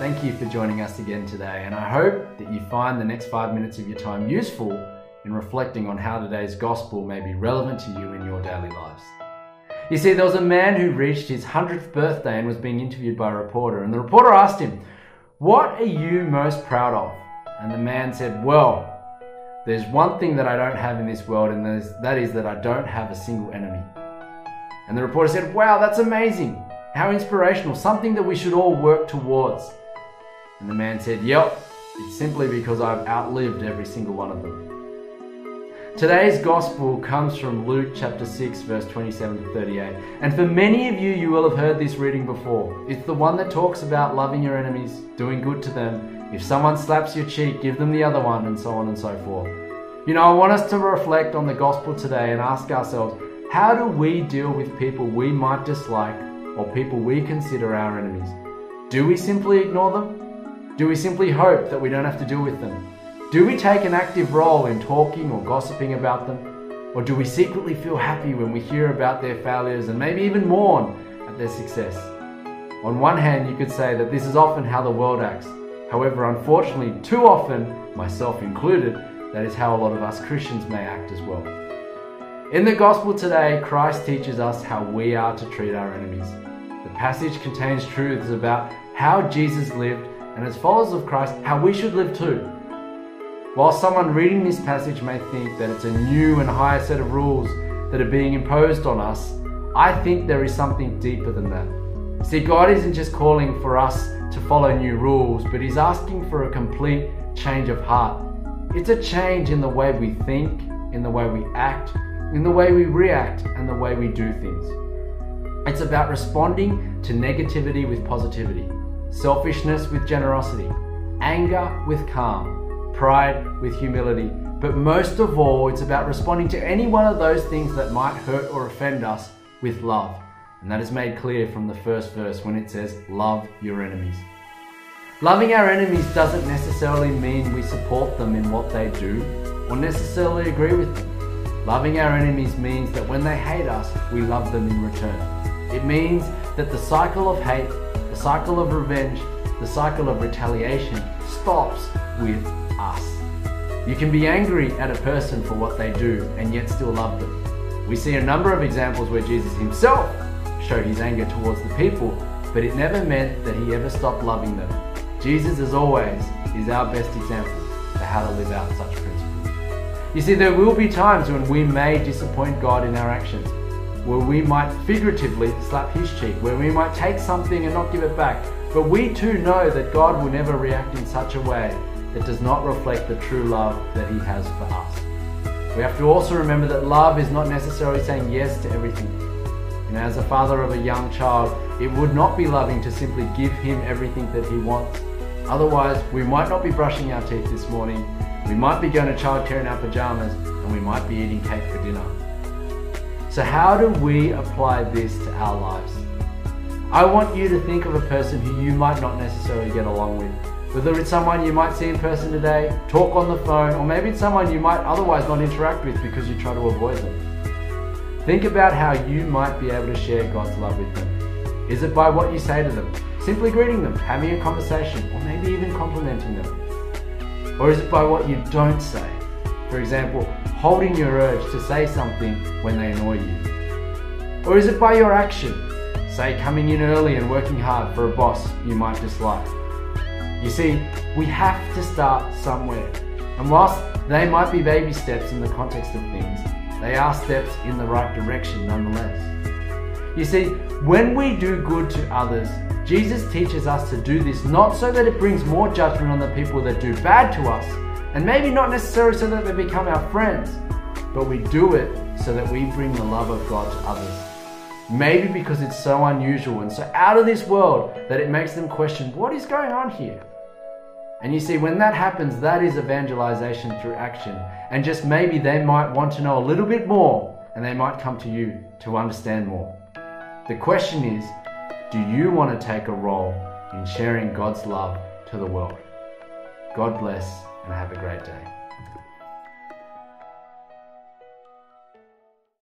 Thank you for joining us again today, and I hope that you find the next five minutes of your time useful in reflecting on how today's gospel may be relevant to you in your daily lives. You see, there was a man who reached his 100th birthday and was being interviewed by a reporter, and the reporter asked him, What are you most proud of? And the man said, Well, there's one thing that I don't have in this world, and that is that I don't have a single enemy. And the reporter said, Wow, that's amazing. How inspirational. Something that we should all work towards. And the man said, Yep, it's simply because I've outlived every single one of them. Today's gospel comes from Luke chapter 6, verse 27 to 38. And for many of you, you will have heard this reading before. It's the one that talks about loving your enemies, doing good to them, if someone slaps your cheek, give them the other one, and so on and so forth. You know, I want us to reflect on the gospel today and ask ourselves how do we deal with people we might dislike or people we consider our enemies? Do we simply ignore them? Do we simply hope that we don't have to deal with them? Do we take an active role in talking or gossiping about them? Or do we secretly feel happy when we hear about their failures and maybe even mourn at their success? On one hand, you could say that this is often how the world acts. However, unfortunately, too often, myself included, that is how a lot of us Christians may act as well. In the gospel today, Christ teaches us how we are to treat our enemies. The passage contains truths about how Jesus lived, and as followers of Christ, how we should live too. While someone reading this passage may think that it's a new and higher set of rules that are being imposed on us, I think there is something deeper than that. See, God isn't just calling for us to follow new rules, but He's asking for a complete change of heart. It's a change in the way we think, in the way we act, in the way we react, and the way we do things. It's about responding to negativity with positivity, selfishness with generosity, anger with calm, pride with humility. But most of all, it's about responding to any one of those things that might hurt or offend us with love. And that is made clear from the first verse when it says, Love your enemies. Loving our enemies doesn't necessarily mean we support them in what they do or necessarily agree with them. Loving our enemies means that when they hate us, we love them in return. It means that the cycle of hate, the cycle of revenge, the cycle of retaliation stops with us. You can be angry at a person for what they do and yet still love them. We see a number of examples where Jesus himself showed his anger towards the people, but it never meant that he ever stopped loving them. Jesus, as always, is our best example for how to live out such principles. You see, there will be times when we may disappoint God in our actions, where we might figuratively slap his cheek, where we might take something and not give it back. But we too know that God will never react in such a way that does not reflect the true love that he has for us. We have to also remember that love is not necessarily saying yes to everything. And as a father of a young child, it would not be loving to simply give him everything that he wants. Otherwise, we might not be brushing our teeth this morning, we might be going to childcare in our pajamas, and we might be eating cake for dinner. So, how do we apply this to our lives? I want you to think of a person who you might not necessarily get along with. Whether it's someone you might see in person today, talk on the phone, or maybe it's someone you might otherwise not interact with because you try to avoid them. Think about how you might be able to share God's love with them. Is it by what you say to them? Simply greeting them, having a conversation, or maybe even complimenting them? Or is it by what you don't say? For example, holding your urge to say something when they annoy you. Or is it by your action? Say coming in early and working hard for a boss you might dislike. You see, we have to start somewhere. And whilst they might be baby steps in the context of things, they are steps in the right direction nonetheless. You see, when we do good to others, Jesus teaches us to do this not so that it brings more judgment on the people that do bad to us, and maybe not necessarily so that they become our friends, but we do it so that we bring the love of God to others. Maybe because it's so unusual and so out of this world that it makes them question what is going on here? And you see, when that happens, that is evangelization through action. And just maybe they might want to know a little bit more and they might come to you to understand more. The question is do you want to take a role in sharing God's love to the world? God bless and have a great day.